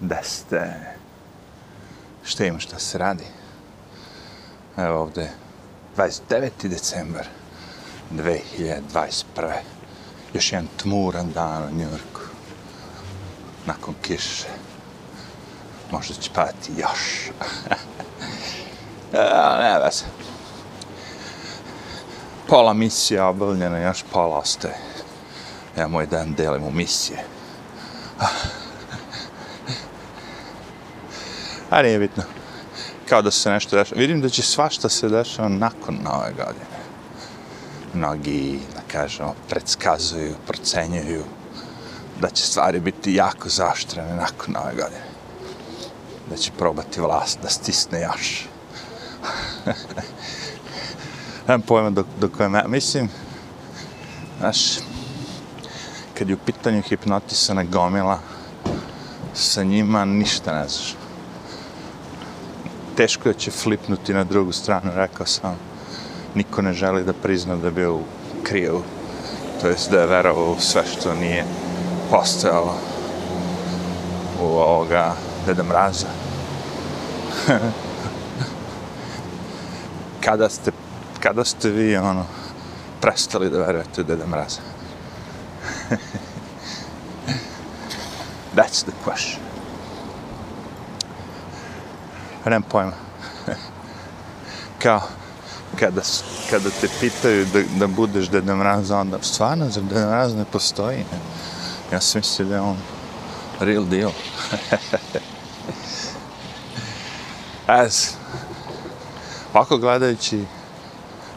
da ste... Šta ima šta se radi? Evo ovde 29. decembar 2021. Još jedan tmuran dan u Njurku. Nakon kiše. Možda će pati još. E, ja, ne veze. Pola misija obavljena, još pola ostaje. Ja moj dan delim u misije. Ah. A nije bitno. Kao da se nešto dešava. Vidim da će svašta se dešava nakon nove godine. Mnogi, da kažemo, predskazuju, procenjuju da će stvari biti jako zaštrene nakon nove godine. Da će probati vlast da stisne još. Nemam pojma do, do koje me... Mislim, znaš, kad je u pitanju hipnotisana gomila, sa njima ništa ne znaš teško da će flipnuti na drugu stranu, rekao sam. Niko ne želi da prizna da je bio u krivu, to jest da je verovao u sve što nije postojalo u ovoga Deda Mraza. kada ste, kada ste vi, ono, prestali da verujete u Deda Mraza? That's the question. Nemam pojma. Kao, kada, kada te pitaju da, da budeš Deda Mraza, onda stvarno, zar Deda Mraz ne postoji? Ja sam mislio da je on real deal. As, ovako gledajući,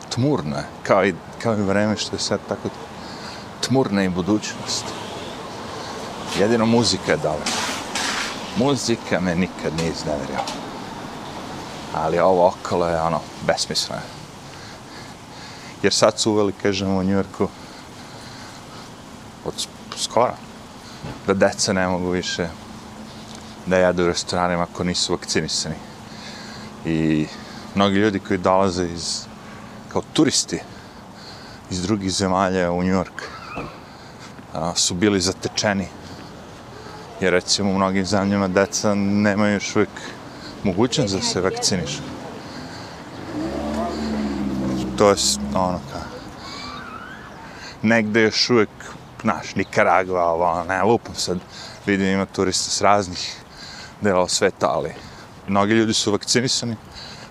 tmurno je, kao i, kao i vreme što je sad tako tmurna i budućnost. Jedino muzika je dala. Muzika me nikad nije iznevjerila ali ovo okolo je ono besmisleno. Jer sad su uveli, kažemo, u Njujorku od skora da deca ne mogu više da jedu u restoranima ako nisu vakcinisani. I mnogi ljudi koji dolaze iz, kao turisti iz drugih zemalja u Njujork su bili zatečeni. Jer recimo u mnogim zemljama deca nemaju još uvijek mogućnost da se vakciniš. To je ono kao... Negde još uvijek, znaš, Nikaragva, ovo, ono, ne, lupam sad, vidim ima turista s raznih delova sveta, ali mnogi ljudi su vakcinisani,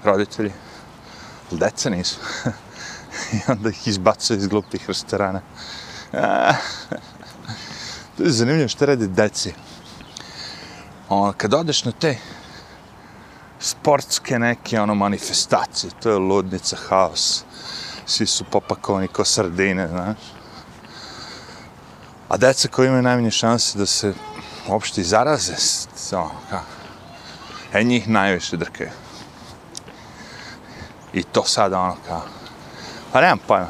roditelji, ali deca nisu. I onda ih izbacaju iz glupih restorana. to je zanimljivo što radi deci. Ono, kad odeš na te sportske neke ono manifestacije, to je ludnica, haos. Svi su popakovani ko sardine, znaš. A deca koji imaju najmanje šanse da se uopšte i zaraze, ono, ka, e njih najviše drkaju. I to sada ono kao, pa nemam pojma.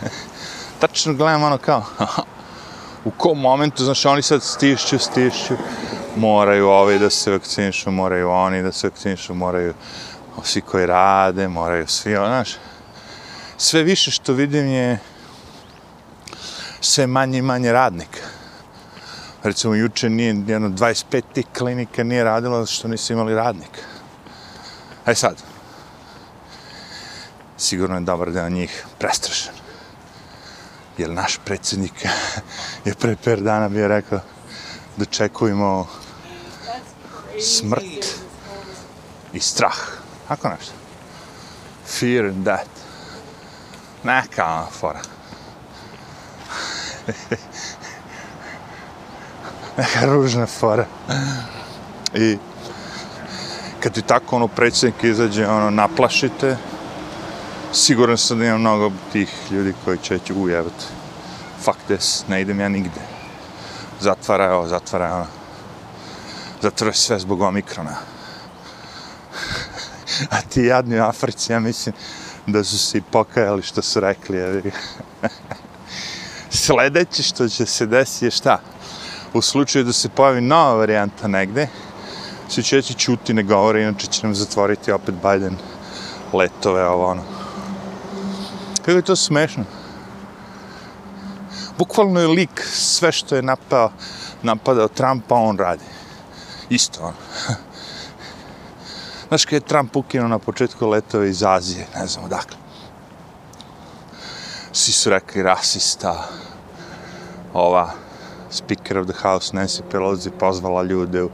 Tačno gledam ono kao, u kom momentu, znaš, oni sad stišću, stišću, moraju ovi da se vakcinišu, moraju oni da se vakcinišu, moraju svi koji rade, moraju svi, ono, znaš. Sve više što vidim je sve manje i manje radnika. Recimo, juče nije, jedno 25 tih klinika nije radilo što nisu imali radnika. Aj e sad. Sigurno je dobar deo njih prestrašen. Jer naš predsjednik je pre per dana bio rekao da čekujemo smrt i strah. Ako nešto. Fear and death. Neka fora. Neka ružna fora. I kad ti tako ono predsjednik izađe, ono, naplašite, siguran sam da ima mnogo tih ljudi koji će reći, ujevati, fuck this, ne idem ja nigde. Zatvara je ovo, zatvara je zato je sve zbog omikrona. A ti jadni u Africi, ja mislim da su se i pokajali što su rekli. Jevi. Sledeće što će se desiti je šta? U slučaju da se pojavi nova varijanta negde, svi će reći čuti, ne govore, inače će nam zatvoriti opet Biden letove, ovo ono. Kako je to smešno? Bukvalno je lik sve što je napao, napadao Trumpa, on radi Isto ono. Znaš kada je Trump ukinuo na početku letove iz Azije, ne znam odakle. Svi su rekli rasista, ova Speaker of the House Nancy Pelosi pozvala ljude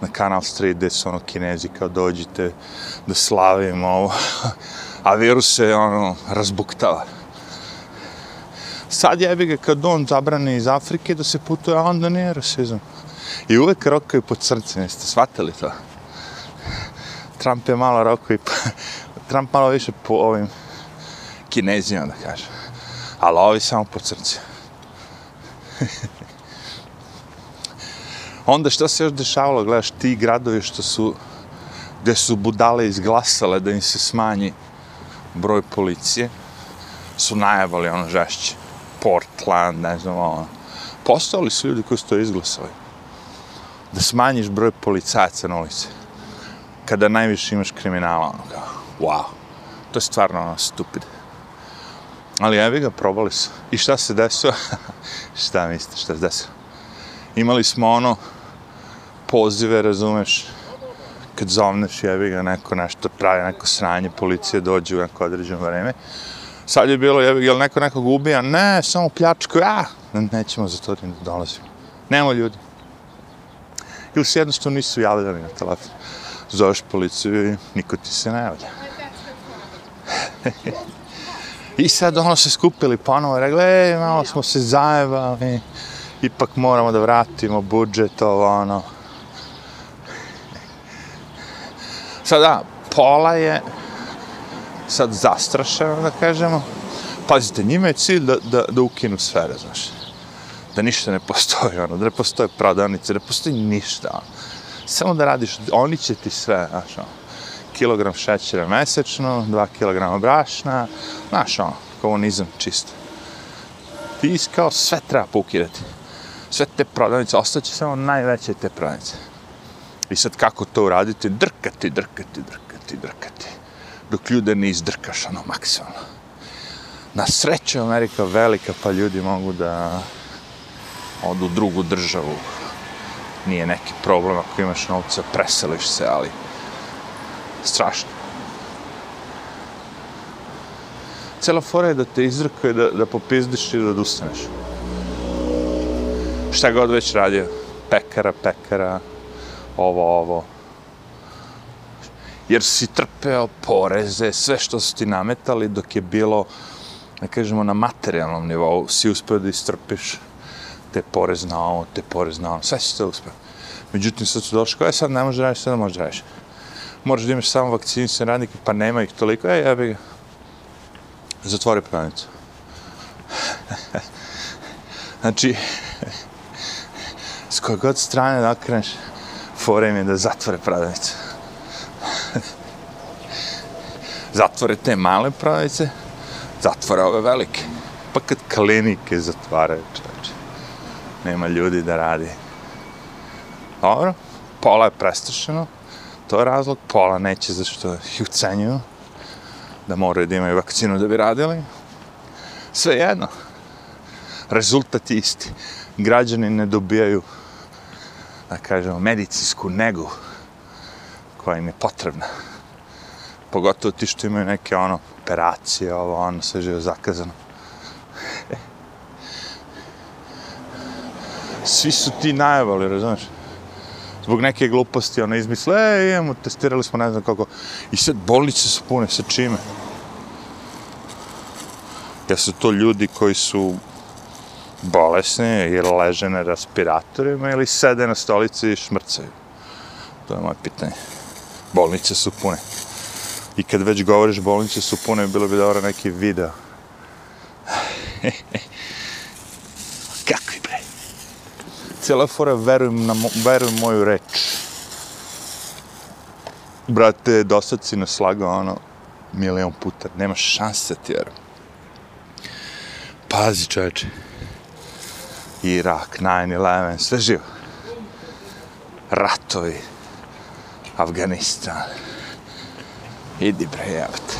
na Canal Street gde su ono kinezi kao dođite da slavimo ovo. A virus se ono razbuktava. Sad jebi ga kad on zabrane iz Afrike da se putuje, a onda nije rasizam. I uvek rokaju po srce, jeste shvatili to? Trump je malo rokao i Trump malo više po ovim kinezijama, da kažem. Ali ovi samo po srce. Onda što se još dešavalo, gledaš, ti gradovi što su, gde su budale izglasale da im se smanji broj policije, su najavali ono žešće. Portland, ne znam, ono. Postali su ljudi koji su to izglasali. Da smanjiš broj policajaca na ulici. Kada najviše imaš kriminala, ono kao, wow. To je stvarno ono stupid. Ali evi ga, probali su. I šta se desilo? šta mislite, šta se desilo? Imali smo ono, pozive, razumeš, kad zovneš jevi ga neko nešto pravi, neko sranje, policije dođe u neko određeno vreme. Sad je bilo, jevi ga, jel neko nekog ubija? Ne, samo pljačku, a, nećemo za to da dolazimo. Nemo ljudi. Ili se jednostavno nisu javljali na telefon. Zoveš policiju i niko ti se ne javlja. I sad ono se skupili ponovo i rekli, ej, malo smo se zajebali, ipak moramo da vratimo budžet, ovo, ono. Sada, pola je sad zastrašeno, da kažemo. Pazite, njima je cilj da, da, da ukinu sve, znaš. Da ništa ne postoji, ono, da ne postoje prodavnice, da ne postoji ništa, ono. Samo da radiš, oni će ti sve, znaš, ono. Kilogram šećera mesečno, dva kilograma brašna, znaš, ono, komunizam čisto. Ti kao sve treba pokidati. Sve te prodavnice, ostaće samo najveće te prodavnice. I sad kako to uraditi? Drkati, drkati, drkati, drkati. Dok ljude ne izdrkaš ono maksimalno. Na sreću Amerika velika pa ljudi mogu da odu u drugu državu. Nije neki problem ako imaš novca, preseliš se, ali strašno. Cela fora je da te izrkuje, da, da popizdiš i da odustaneš. Šta god već radio. Pekara, pekara, ovo, ovo. Jer si trpeo poreze, sve što su ti nametali dok je bilo, ne kažemo, na materijalnom nivou, si uspio da istrpiš te porez na ovo, te porez na ono, sve si to uspio. Međutim, sad su došli, koje sad ne možeš raditi, sad ne možeš raditi. Moraš da imaš samo vakcinisan radnike, pa nema ih toliko, e, ja bih ga. Zatvori pravnicu. znači, s koje god strane da okreneš, fore im je da zatvore prodavnicu. zatvore te male prodavnice, zatvore ove velike. Pa kad klinike zatvaraju, čoveče, nema ljudi da radi. Dobro, pola je prestrašeno, to je razlog, pola neće zašto ih ucenjuju, da moraju da imaju vakcinu da bi radili. Sve jedno, rezultat je isti. Građani ne dobijaju da kažemo, medicinsku negu koja im je potrebna. Pogotovo ti što imaju neke ono, operacije, ovo, ono, sve živo zakazano. Svi su ti najavali, razumeš? Zbog neke gluposti, ono, izmisle, e, imamo, testirali smo, ne znam kako. I sad bolnice su pune, sa čime? Jesu to ljudi koji su bolesni ili leže na respiratorima ili sede na stolici i šmrcaju. To je moje pitanje. Bolnice su pune. I kad već govoriš bolnice su pune, bilo bi dobro neki video. Kakvi bre? Cijela fora, verujem, na mo verujem moju reč. Brate, dosta si nas lagao, ono milion puta. Nema šanse ti, jer... Pazi, čoveče. Irak, 9-11, sve živo. Ratovi, Afganistan. Idi bre, jebate.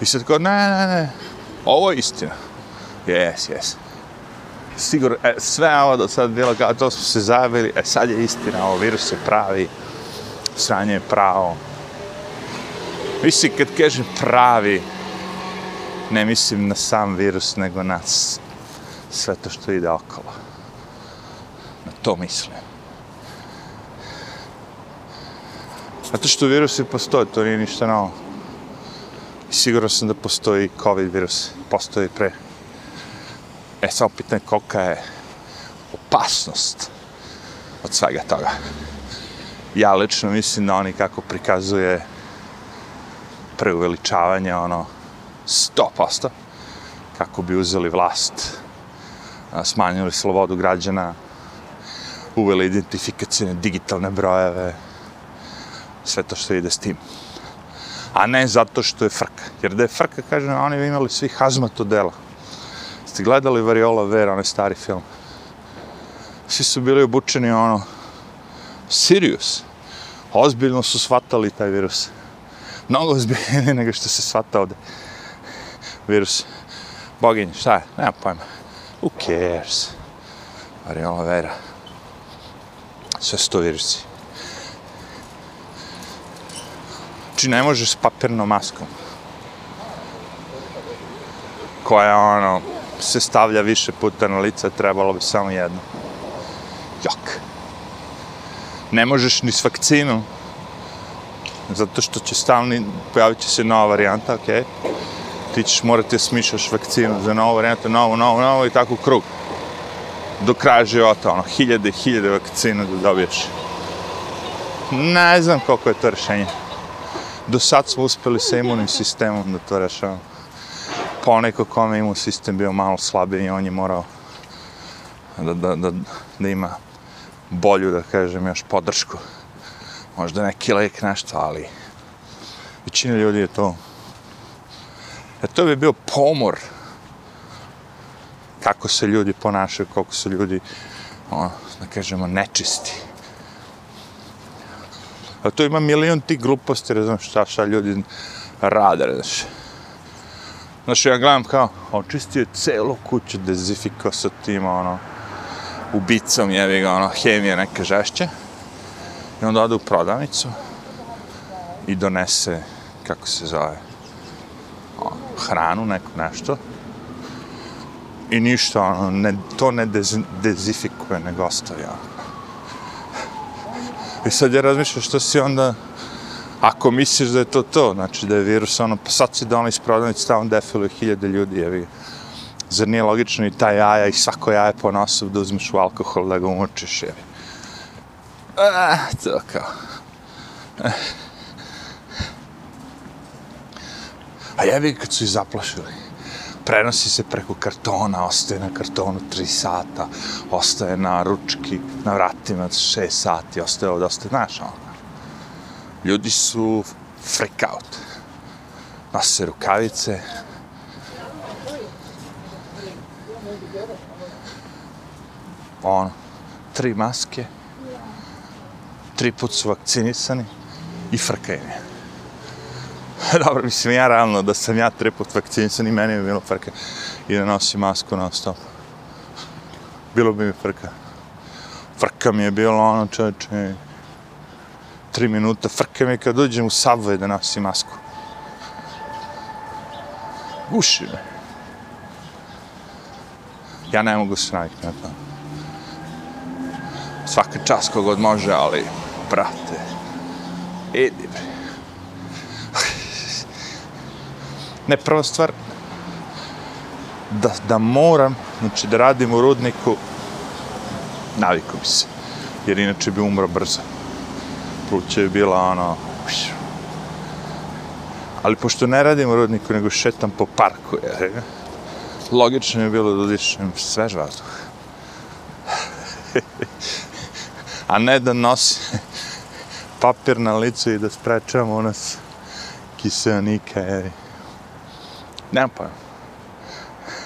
I sad kao, ne, ne, ne, ovo je istina. Jes, jes sigurno, e, sve ovo do sad bilo kao, to smo se zavili, e sad je istina, ovo virus je pravi, sranje je pravo. Mislim, kad kažem pravi, ne mislim na sam virus, nego na sve to što ide okolo. Na to mislim. Zato što virusi postoje, to nije ništa novo. I sigurno sam da postoji COVID virus. Postoji pre. E, samo pitanje kolika je opasnost od svega toga. Ja lično mislim da oni kako prikazuje preuveličavanje, ono, 100%, kako bi uzeli vlast, smanjili slobodu građana, uveli identifikacijne digitalne brojeve, sve to što ide s tim. A ne zato što je frka. Jer da je frka, kažem, oni bi imali svi hazmat odela Ste gledali Variola Vera, onaj stari film? Svi su bili obučeni ono, Sirius. Ozbiljno su shvatali taj virus. Mnogo ozbiljnije nego što se shvata ovde. Virus. Boginje, šta je? Nema pojma. Who cares? Variola Vera. Sve su to virusi. Znači, ne možeš s papirnom maskom. Koja, ono, se stavlja više puta na lica, trebalo bi samo jedno. Jok. Ne možeš ni s vakcinom. Zato što će stalni, pojavit će se nova varijanta, okej. Okay. Ti ćeš morati da smišljaš vakcinu za novu varijantu, novu, novu, novu i tako krug. Do kraja života, ono, hiljade, hiljade vakcina da dobiješ. Ne znam koliko je to rješenje. do sad smo uspeli sa imunim sistemom da to rešavamo. Poneko kome imun sistem bio malo slabiji i on je morao da, da, da, da ima bolju, da kažem, još podršku. Možda neki lek, nešto, ali većina ljudi je to... E to bi bio pomor kako se ljudi ponašaju, koliko su ljudi, ono, da kažemo, nečisti. A to ima milion tih gluposti, ne znam šta, šta ljudi rade, razumiješ. Znaš, ja gledam kao, očistio je celo kuću, dezifikao sa tim, ono, ubicom, jevi ga, ono, hemija neke žešće. I onda ode u prodavnicu i donese, kako se zove, ono, hranu, neko nešto. I ništa, ono, ne, to ne dez, dezifikuje, nego ostavi, ono. I sad ja razmišljam što si onda, ako misliš da je to to, znači da je virus ono, pa sad si da ono iz prodavnice tamo defiluje hiljade ljudi, jevi. Zar nije logično i ta jaja i svako jaje po nosu da uzmeš u alkohol da ga umočiš, jevi. Ah, to kao. Eh. A jevi kad su i zaplašili prenosi se preko kartona, ostaje na kartonu 3 sata, ostaje na ručki, na vratima 6 sati, ostaje ovdje, ostaje, znaš, ono. Ljudi su freak out. Nose rukavice. Ono, tri maske, tri put su vakcinisani i frkaju. Dobro, mislim, ja realno da sam ja trepot vakcinisan i meni bi bilo frka i da nosim masku na stop. Bilo bi mi frka. Frka mi je bilo ono čoveče, tri minuta, frke mi kad dođem u Subway da nosim masku. Guši me. Ja ne mogu se naviknuti na to. Svaka čas kogod može, ali, brate, idi bre. Ne, prva stvar, da, da moram, znači da radim u rudniku, naviku bi se, jer inače bi umro brzo. Pluća je bila ono, ali pošto ne radim u rodniku, nego šetam po parku, jer logično je bilo da dišem svež vazduh. A ne da nosim papir na licu i da sprečavam u nas kiselnika, jer Nemam pojma.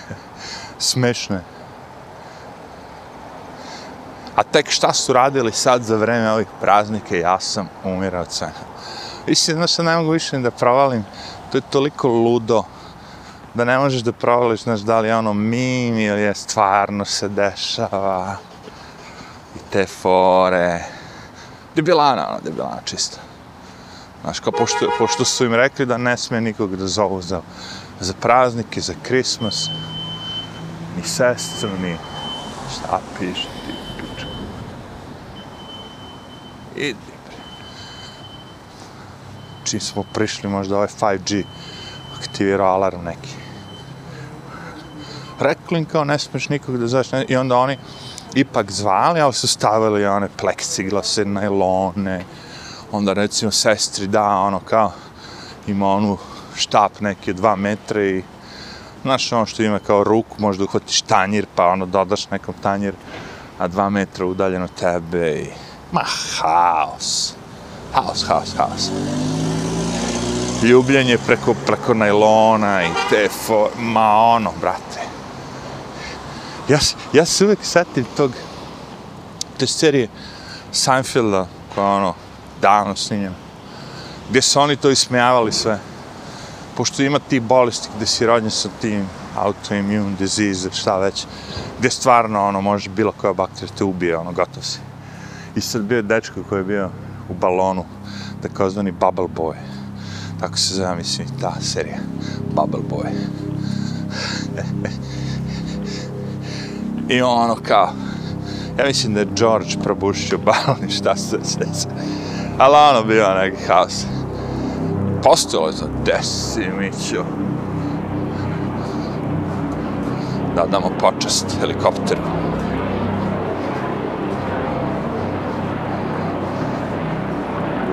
Smešno je. A tek šta su radili sad za vreme ovih praznika, ja sam umirao od sena. Istina, sad ne mogu više da provalim. To je toliko ludo da ne možeš da provališ, znaš, da li je ono mim ili je stvarno se dešava i te fore. Debilana, ono, debilana čisto. Znaš, kao pošto, pošto su im rekli da ne smije nikog da zovu za, za praznike, za Christmas, ni sestru, ni šta piše ti piča. Idi, bre. Čim smo prišli, možda ovaj 5G aktivirao alarm neki. Rekli im kao ne smiješ nikog da zoveš, i onda oni ipak zvali, ali su stavili one pleksiglase, najlone, onda recimo sestri da ono kao ima onu štap neke dva metra i znaš ono što ima kao ruku, možda uhvatiš tanjir pa ono dodaš nekom tanjir a dva metra udaljeno tebe i ma haos haos, haos, haos ljubljenje preko, preko najlona i te fo... ma ono, brate ja, ja se uvijek setim tog te serije Seinfelda koja ono davno snimljena, gdje su oni to ismijavali sve. Pošto ima ti bolesti gdje si rođen sa tim autoimmune disease, šta već, gdje stvarno, ono, može bilo koja bakterija te ubije, ono, gotov si. I sad bio dečko koji je bio u balonu, takozvani Bubble Boy. Tako se zove, mislim, ta serija. Bubble Boy. I ono kao, ja mislim da je George probušio balon i šta se sve ali ono bio neki haos. Postojalo je za desi, Mićo. Da damo počast helikopteru.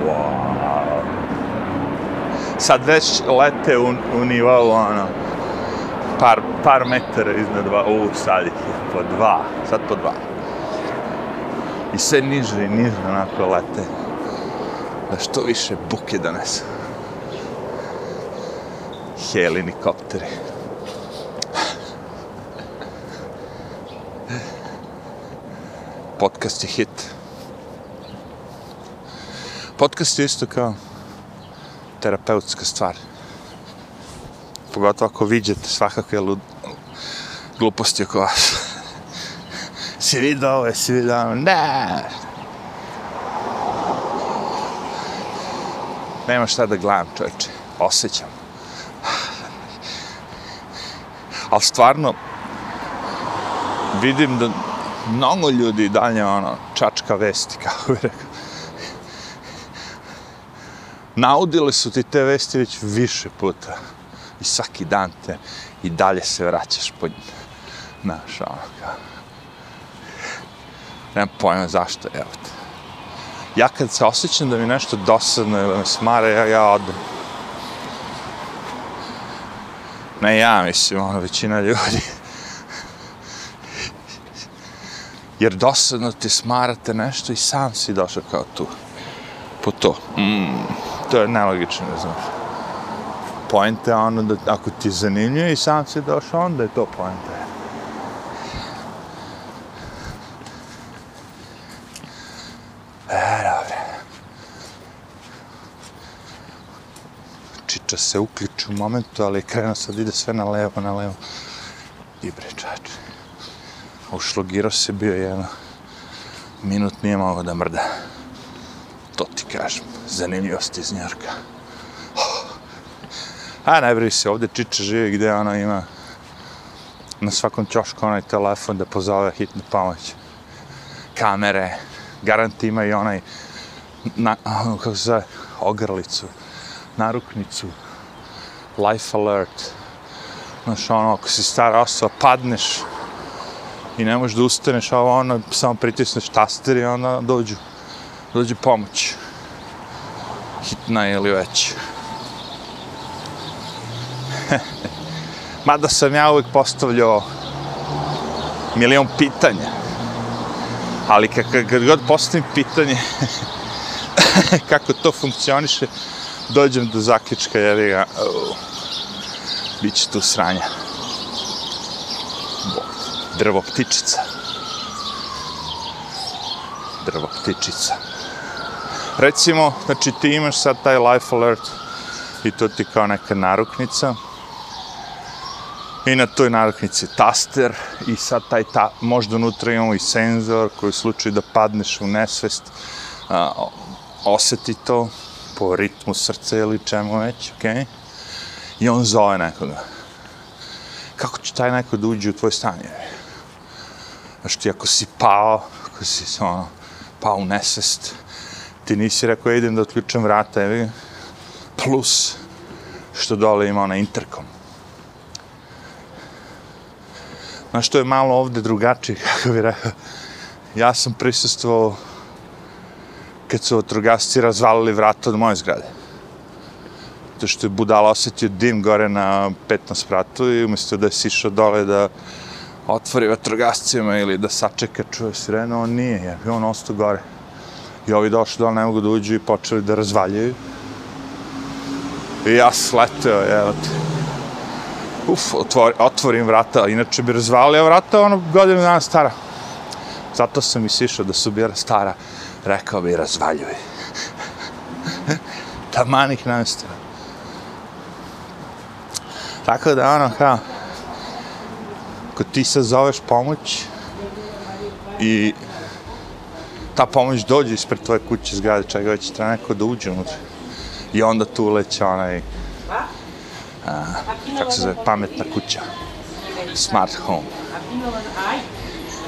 Wow. Sad već lete u, u nivou, ono, par, par metara iznad dva, u, sad ih je po dva, sad po dva. I sve niže i niže onako lete da što više buke donesu. Helikopteri. Podcast je hit. Podcast je isto kao terapeutska stvar. Pogotovo ako vidite svakakve lud... gluposti oko vas. si vidio ovo, si vidio ono, ne, nema šta da gledam, čovječe. Osjećam. Ali stvarno, vidim da mnogo ljudi dalje, ono, čačka vesti, kako bi rekao naudile su ti te vesti već više puta. I svaki dan te i dalje se vraćaš pod Znaš, ono, kao. Nemam pojma zašto, evo te ja kad se osjećam da mi nešto dosadno ili me smara, ja, ja odem. Ne ja, mislim, ono, većina ljudi. Jer dosadno ti smarate nešto i sam si došao kao tu. Po to. Mm, to je nelogično, znaš. znam. Poenta je ono da ako ti zanimljuje i sam si došao, onda je to poenta. E, čiča se uključi u momentu, ali krenuo sad ide sve na levo, na levo. I bre, čače. Ušlogirao se bio jedno. Minut nije mogao da mrda. To ti kažem. Zanimljivost iz Njorka. A ne bri se, ovdje čiča živi gdje ona ima na svakom čošku onaj telefon da pozove hitnu pomoć. Kamere, garant ima i onaj na, ono, kako se zove, ogrlicu naruknicu, life alert, znaš, ono, ako si stara osoba, padneš i ne možeš da ustaneš, a ono, samo pritisneš taster i onda dođu, dođu pomoć. Hitna ili već. Mada sam ja uvijek postavljao milion pitanja. Ali kad, kad god postavim pitanje kako to funkcioniše, dođem do zaključka, jer ga, oh, bit će tu sranja. Drvo ptičica. Drvo ptičica. Recimo, znači ti imaš sad taj life alert i to ti kao neka naruknica I na toj naruknici je taster i sad taj ta, možda unutra imamo i senzor koji u slučaju da padneš u nesvest a, oseti to po ritmu srca ili čemu već, okej? Okay? I on zove nekoga. Kako će taj neko da uđe u tvoj stan? Znaš ti ako si pao, ako si ono, pao u nesvest, ti nisi rekao idem da otključam vrata, evi, plus što dole ima ona interkom. Znaš, što je malo ovde drugačije, kako bih rekao. Ja sam prisustvovao kad su otrogasci razvalili vrata od moje zgrade. To što je budala osetio dim gore na 15 spratu i umjesto da je sišao dole da otvori vatrogascima ili da sačeka čuje sirenu, on nije, jer on ostao gore. I ovi došli dole, ne mogu da uđu i počeli da razvaljaju. I ja sleteo, evo ti. Uf, otvori, otvorim vrata, inače bi razvalio vrata, ono godinu dana stara. Zato sam i sišao da su bila stara, rekao bi razvaljuj. Taman ih namestila. Tako da ono kao, ako ti se zoveš pomoć i ta pomoć dođe ispred tvoje kuće zgrade, čega već treba neko da uđe unutra. I onda tu uleće onaj, a, kako se zove, pametna kuća. Smart home.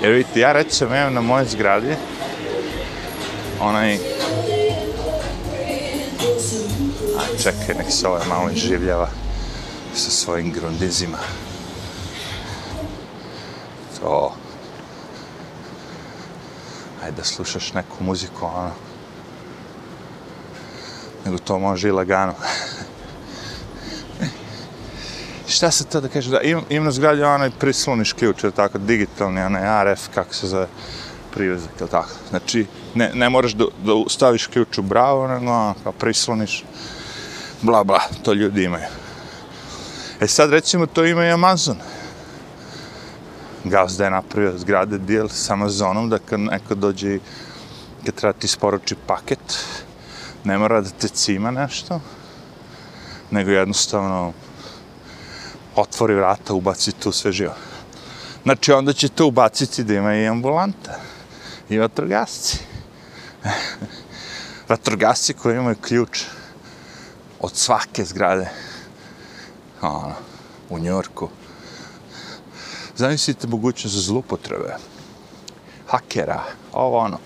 Jer vidite, ja recimo imam na moje zgradi onaj... A čekaj, nek se ovaj malo življava sa svojim grundizima. To... Ajde da slušaš neku muziku, ono nego to može i lagano. Šta se to da kažem, Da, im, im na zgradi onaj prisloniš ključ, ili tako, digitalni, onaj RF, kako se zove, privezak, ili tako. Znači, ne, ne moraš da, da staviš ključ u bravo, nego ono, kao prisloniš, bla, bla, to ljudi imaju. E sad, recimo, to ima i Amazon. Gazda je napravio zgrade deal s Amazonom, da kad neko dođe i kad treba ti isporuči paket, ne mora da te cima nešto, nego jednostavno otvori vrata, ubaci tu sve živo. Znači, onda će to ubaciti da ima i ambulanta i vatrogasci. vatrogasci koji imaju ključ od svake zgrade ono, u Njorku. Zamislite mogućnost za zlupotrebe. Hakera, ovo ono.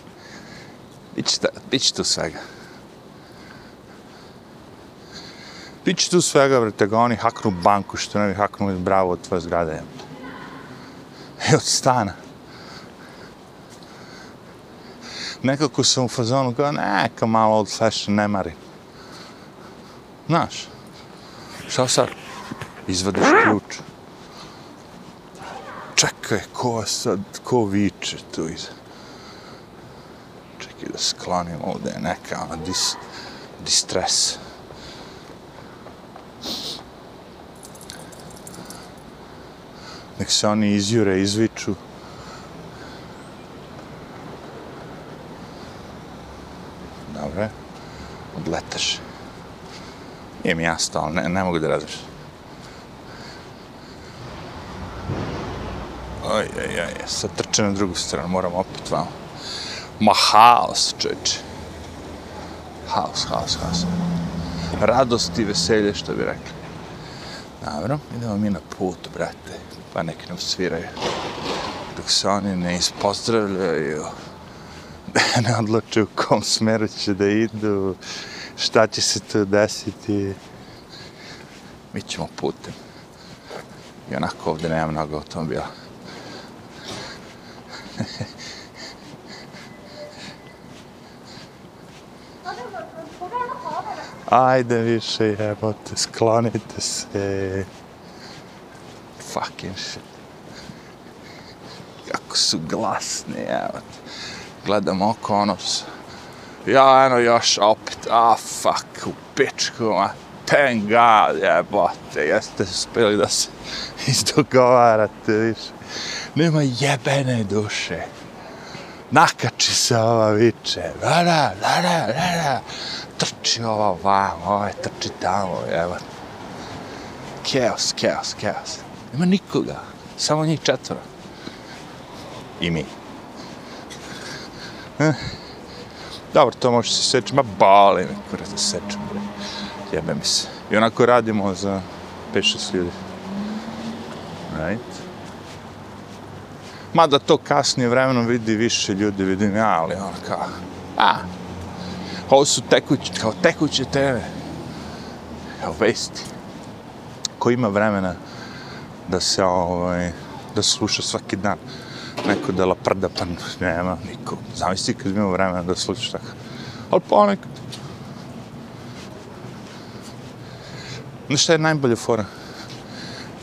Biće, biće tu svega. Biće tu svega, vrte, ga oni haknu banku, što ne bi haknu bravo od tvoje zgrade. I od stana. Nekako sam u fazonu kao, neka malo od fashion, ne mari. Znaš, šta sad? Izvadiš ključ. Čekaj, ko sad, ko viče tu iz... Čekaj da sklonim ovdje neka, ono, dis, distress. nek se oni izjure, izviču. Dobre, odletaš. Nije mi jasno, ali ne, ne mogu da razmišljam. Oj, oj, oj, sad trče na drugu stranu, moram opet vamo. Ma haos, čeče. Haos, haos, haos. Radost i veselje, što bi rekli. Dobro, idemo mi na put, brate pa nek nam sviraju. Dok se oni ne ispozdravljaju, ne odluče u kom smeru će da idu, šta će se tu desiti. Mi ćemo putem. I onako ovdje nema mnogo automobila. Ajde više jebote, sklonite se fucking shit. Kako su glasni, jebote. Gledam oko, ono, ja, eno, još opet, a, fuck, u pičku, ma, thank God, jebote, jeste uspjeli da se izdogovarate više. Nema jebene duše. Nakači se ova viče, vada, vada, vada, trči ova vam, ova trči tamo, evo. Keos, keos, keos. Nema nikoga. Samo njih četvora. I mi. Eh. Dobro, to može se seći. Ma bali me, kurac da sečem, bre. Jebe mi se. I onako radimo za 5-6 ljudi. Right? Mada to kasnije vremenom vidi više ljudi, vidim ja, ali ono kao, a, ovo su tekuće, kao tekuće teme. kao vesti. Ko ima vremena da se, ovaj, da sluša svaki dan neko da la prda, pa nema niko. Zamisli kad ima vremena da sluša tako. Ali ponekad. Znaš šta je najbolja fora?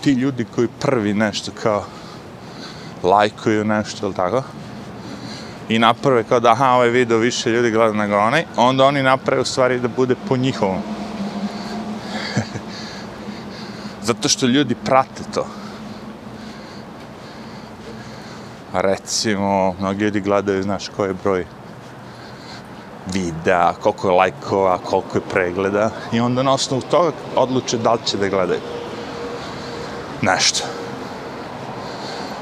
Ti ljudi koji prvi nešto kao lajkuju nešto ili tako, i naprave kao da aha, ovaj video više ljudi gleda nego onaj, onda oni naprave u stvari da bude po njihovom. Zato što ljudi prate to. A recimo, mnogi ljudi gledaju, znaš, koji je broj videa, koliko je lajkova, koliko je pregleda i onda na osnovu toga odluče da li će da gledaju. Nešto.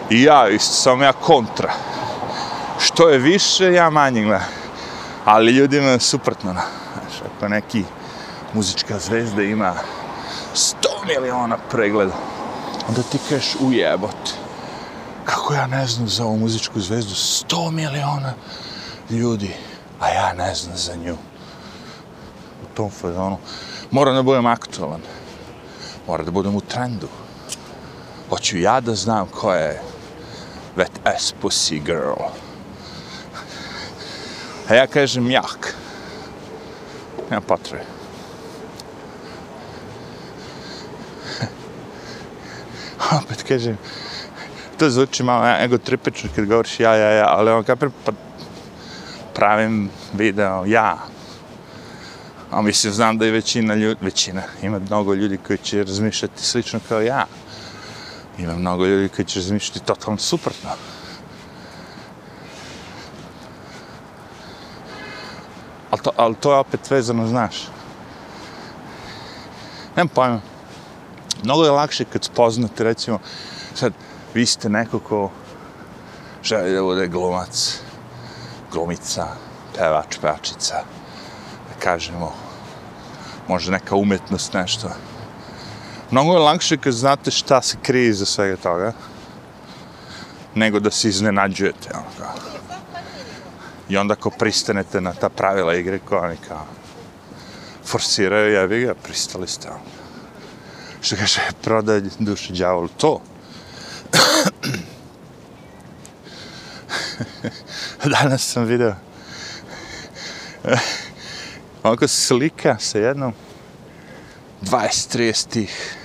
I ja isto, sam ja kontra. Što je više, ja manje gledam. Ali ljudima je suprotno. Znaš, ako neki muzička zvezda ima 100 miliona pregleda, onda ti kažeš ujebot. Kako ja ne znam za ovu muzičku zvezdu 100 miliona ljudi, a ja ne znam za nju. U tom fazonu. Moram da budem aktualan. Moram da budem u trendu. Hoću ja da znam ko je wet ass pussy girl. A ja kažem jak. Nema potrebe. Opet kažem, to zvuči malo ego tripično kad govoriš ja, ja, ja, ali on kapir, pa pravim video ja. A mislim, znam da je većina ljudi, većina, ima mnogo ljudi koji će razmišljati slično kao ja. Ima mnogo ljudi koji će razmišljati totalno suprotno. Ali to, ali to je opet vezano, znaš. Nemam pojma. Mnogo je lakše kad spoznate, recimo, sad, vi ste neko ko želi da bude glumac, glumica, pevač, pevačica, da kažemo, možda neka umetnost, nešto. Mnogo je lakše kad znate šta se krije iza svega toga, nego da se iznenađujete, ono kao. I onda ako pristanete na ta pravila igre koja oni kao forsiraju, ja bih ga, pristali ste. Ono. Što kaže, prodaj dušu djavolu, to. Danas sam video eh, ovako slika sa jednom 20-30 tih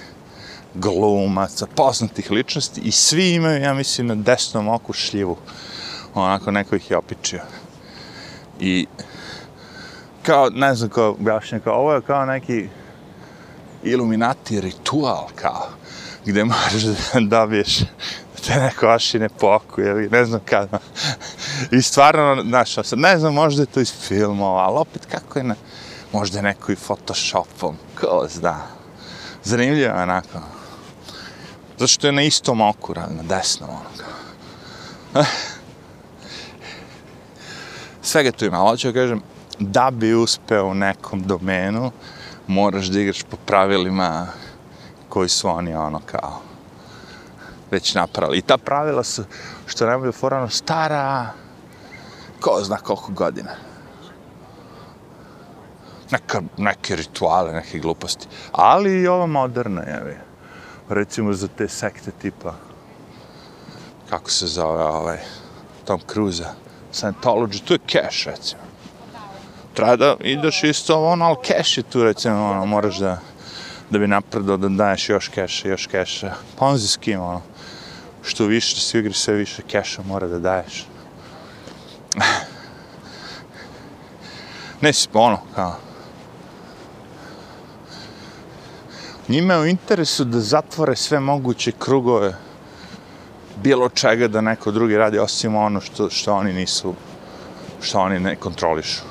glumaca, poznatih ličnosti i svi imaju, ja mislim, na desnom oku šljivu. Onako, neko ih je opičio. I kao, ne znam kao objašnjam, kao ovo je kao neki iluminati ritual, kao, gde moraš da dobiješ te neko ašine po oku, ili ne znam kada. I stvarno, znaš, sad ne znam, možda je to iz filmova, ali opet kako je na, možda je neko i photoshopom, ko zna. Zanimljivo je onako. Zato što je na istom oku, na desnom onoga. Eh. Svega tu ima, hoću kažem, da bi uspeo u nekom domenu, moraš da igraš po pravilima koji su oni ono kao već napravili. I ta pravila su, što najbolje forano, stara, ko zna koliko godina. Neka, neke rituale, neke gluposti. Ali i ova moderna, jevi. Recimo za te sekte tipa, kako se zove ovaj, Tom Cruise-a. Scientology, tu je cash, recimo. Treba da ideš isto ono, ali cash je tu, recimo, ono, moraš da, da bi napredao, da daješ još cash, još cash. Pa Ponzi skim, ono, što više se igri, sve više keša mora da daješ. ne si, pa ono, kao, njima je u interesu da zatvore sve moguće krugove bilo čega da neko drugi radi osim ono što, što oni nisu, što oni ne kontrolišu.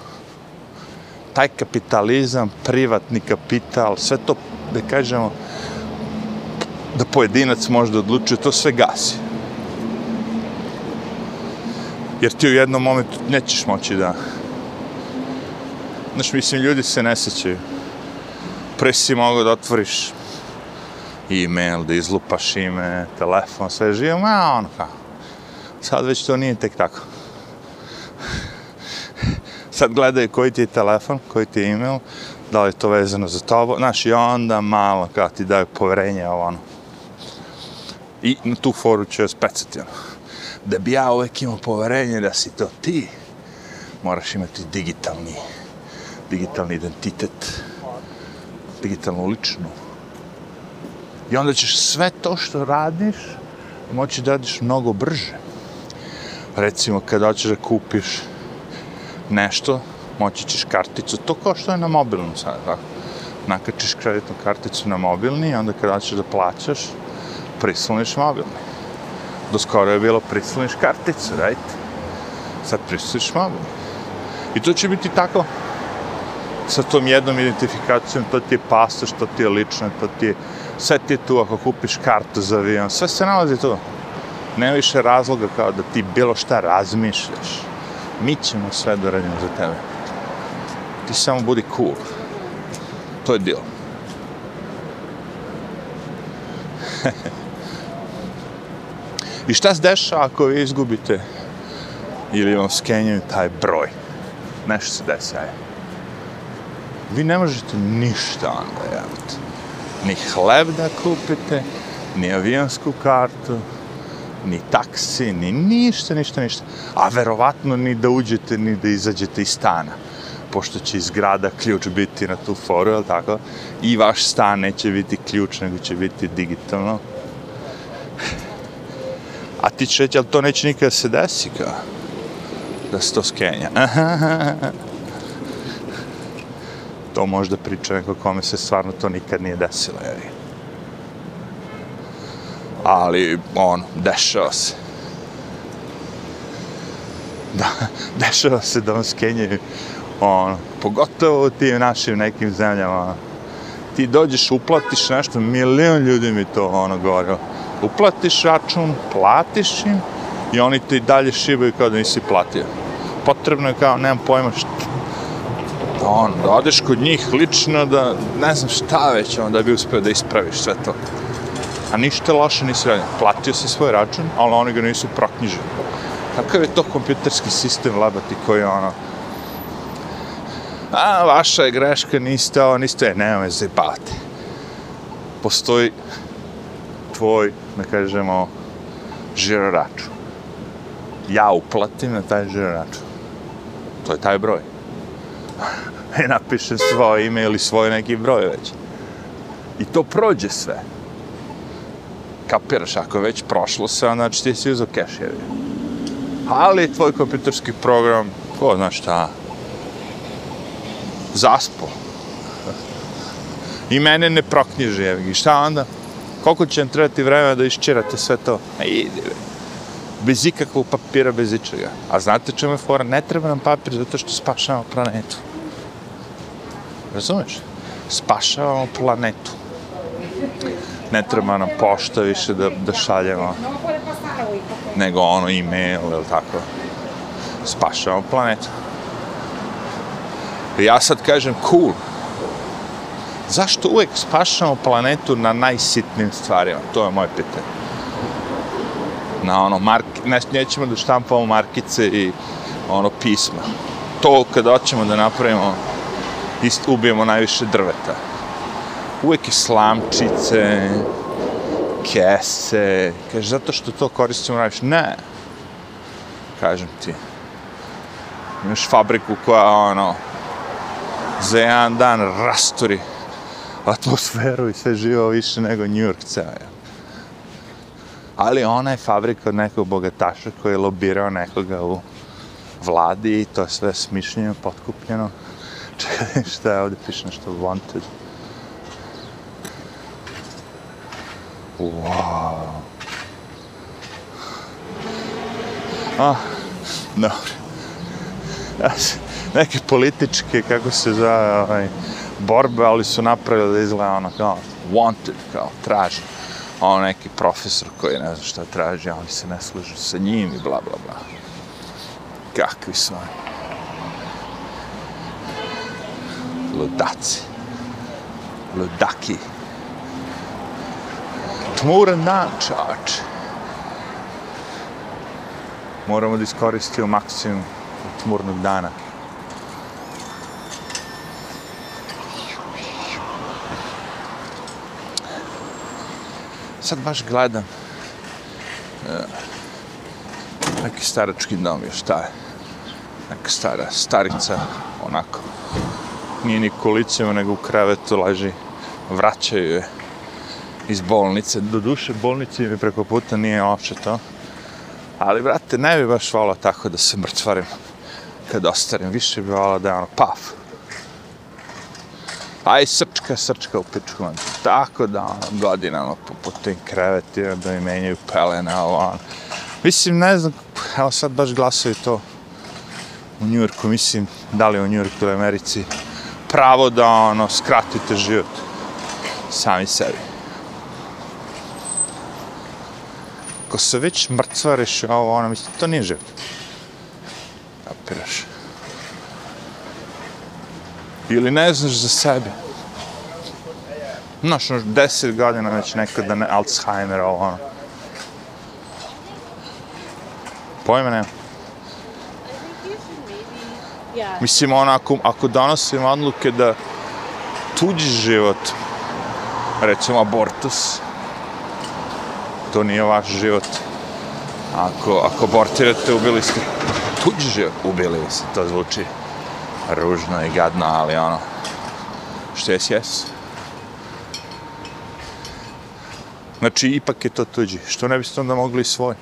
Taj kapitalizam, privatni kapital, sve to, da kažemo, da pojedinac može da odlučuje, to sve gasi. Jer ti u jednom momentu nećeš moći da... Znaš, mislim, ljudi se ne sećaju. Pre si mogao da otvoriš e-mail, da izlupaš ime, telefon, sve živo, ma ono kao. Sad već to nije tek tako. Sad gledaju koji ti je telefon, koji ti je e-mail, da li je to vezano za tobo, znaš, i onda malo kao ti daju poverenje ovo ono. I na tu foru ću još pecati ono. Da bi ja uvek imao poverenje da si to ti, moraš imati digitalni, digitalni identitet, digitalnu ličnu. I onda ćeš sve to što radiš moći da radiš mnogo brže. Recimo, kada hoćeš da kupiš nešto, moći ćeš karticu, to kao što je na mobilnom sad, tako? Nakačiš kreditnu karticu na mobilni i onda kada ćeš da plaćaš, prisloniš mobilni. Do skoro je bilo prisloniš karticu, right? Sad prisloniš mobilni. I to će biti tako sa tom jednom identifikacijom, to ti je pasoš, to ti je lično, to ti je... Sve ti je tu ako kupiš kartu za avion, sve se nalazi tu. Nema više razloga kao da ti bilo šta razmišljaš. Mi ćemo sve da radimo za tebe. Ti samo budi cool. To je dio. I šta se dešava ako vi izgubite ili vam skenjaju taj broj? Nešto se desi, ajde. Vi ne možete ništa onda javiti. Ni hleb da kupite, ni avionsku kartu, ni taksi, ni ništa, ništa, ništa. A verovatno ni da uđete, ni da izađete iz stana. Pošto će iz grada ključ biti na tu foru, je tako? I vaš stan neće biti ključ, nego će biti digitalno. A ti će reći, ali to neće nikada se desi, kao? Da se to skenja. to možda priča neko kome se stvarno to nikad nije desilo, jer ali on dešava se. Da dešava se da vam skenjaju on pogotovo u tim našim nekim zemljama ono. ti dođeš uplatiš nešto milion ljudi mi to ono govorilo. uplatiš račun platiš im i oni te i dalje šibaju kao da nisi platio. Potrebno je kao nemam pojma šta on, da odeš kod njih lično da ne znam šta već on da bi uspio da ispraviš sve to a ništa loše nisi radio. Platio si svoj račun, ali oni ga nisu proknjižili. Kakav je to kompjuterski sistem labati koji je ono... A, vaša je greška, niste ovo, niste, e, nema me zajebavate. Postoji tvoj, da kažemo, žiro račun. Ja uplatim na taj žiro račun. To je taj broj. ne napišem svoje ime ili svoj neki broj već. I to prođe sve kapiraš, ako je već prošlo se, znači ti si uzao keševi. Ali tvoj kompjuterski program, ko zna šta, zaspo. I mene ne proknjiže, evo I šta onda? Koliko će vam trebati vremena da iščerate sve to? A idi. Bez ikakvog papira, bez ičega. A znate čemu je fora? Ne treba nam papir zato što spašavamo planetu. Razumeš? Spašavamo planetu ne treba nam pošta više da, da šaljemo nego ono e-mail ili tako spašavamo planetu ja sad kažem cool zašto uvek spašavamo planetu na najsitnim stvarima to je moje pitanje na ono mark, ne, nećemo da štampamo markice i ono pisma to kada hoćemo da napravimo ist, ubijemo najviše drveta Uvijek je slamčice, kese, kaže, zato što to koristimo najviše. Ne, kažem ti. Imaš fabriku koja, ono, za jedan dan rasturi atmosferu i sve živo više nego New York ceo. Ali ona je fabrika od nekog bogataša koji je lobirao nekoga u vladi i to je sve smišljeno, potkupljeno. Čekaj, šta je ovdje piše nešto wanted. Wow. Ah, dobro. Neke političke, kako se zove, ovaj, borbe, ali su napravili da izgleda ono kao wanted, kao traži on neki profesor koji ne zna šta traži, a oni se ne služu sa njim i bla, bla, bla. Kakvi su oni? Ludaci. Ludaki. Tmuran dan, čač. Moramo da iskoristimo maksimum tmurnog dana. Sad baš gledam uh, neki starački dom je, šta je. Neka stara starica, onako. Nije ni kolicima, nego u krevetu leži. Vraćaju je iz bolnice. Do duše bolnice mi preko puta nije uopće to. Ali, brate, ne bi baš volao tako da se mrtvarim kad ostarim. Više bi volao da je ono paf. Aj, srčka, srčka u pičku. Man. Tako da, ono, godinama po, po tim krevetima da mi menjaju pelene, ovo, on. Mislim, ne znam, evo sad baš glasaju to u Njujorku, mislim, da li u Njujorku ili Americi, pravo da, ono, skratite život sami sebi. Ako se već mrcvariš, ovo, ono, mislim, to nije život. Kapiraš. Ili ne znaš za sebe. Znaš, ono, deset godina već nekada ne, Alzheimer, ovo, ono. Pojma nema. Mislim, ono, ako, ako donosim odluke da tuđi život, recimo abortus, to nije vaš život. Ako, ako abortirate, ubili ste tuđi život, ubili ste, to zvuči ružno i gadno, ali ono, što jes, jes. Znači, ipak je to tuđi. Što ne biste onda mogli svoj?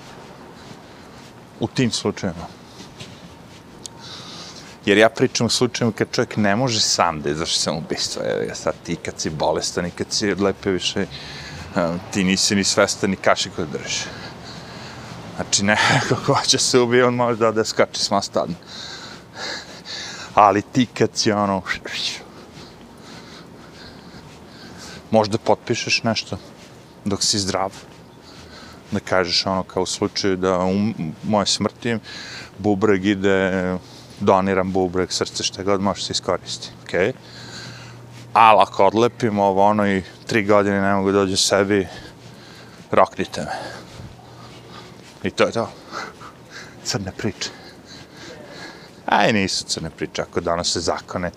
U tim slučajima. Jer ja pričam u slučaju kad čovjek ne može sam da izvrši samoubistvo. Evo ja sad ti kad si bolestan i kad si odlepe više, um, ti nisi ni svestan ni kaši kod držiš. Znači, ne, kako hoće se ubije, on može da skače s mosta. Ali ti kad si ono... Možda potpišeš nešto dok si zdrav. Da kažeš ono kao u slučaju da u moje smrti bubreg ide doniram bubreg, srce, šta god može se iskoristiti, okej? Okay? Ali ako odlepim ovo ono i tri godine ne mogu dođu sebi, roknite me. I to je to. Crne priče. Aj, nisu crne priče, ako donose zakone.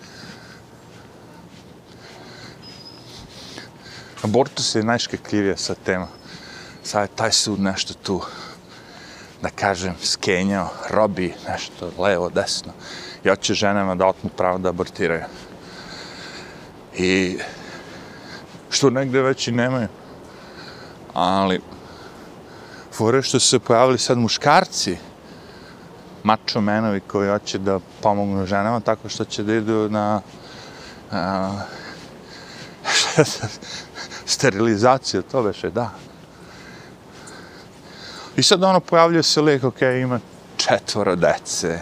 Abortus je najškakljivija sa tema. Sad je taj sud nešto tu da kažem, skenjao, robi nešto levo, desno. I hoće ženama da otmu pravo da abortiraju. I što negde već i nemaju. Ali, fore što su se pojavili sad muškarci, mačo menovi koji hoće da pomognu ženama tako što će da idu na a, sterilizaciju, to veše, da. I sad ono pojavljuje se lik, ok, ima četvora dece,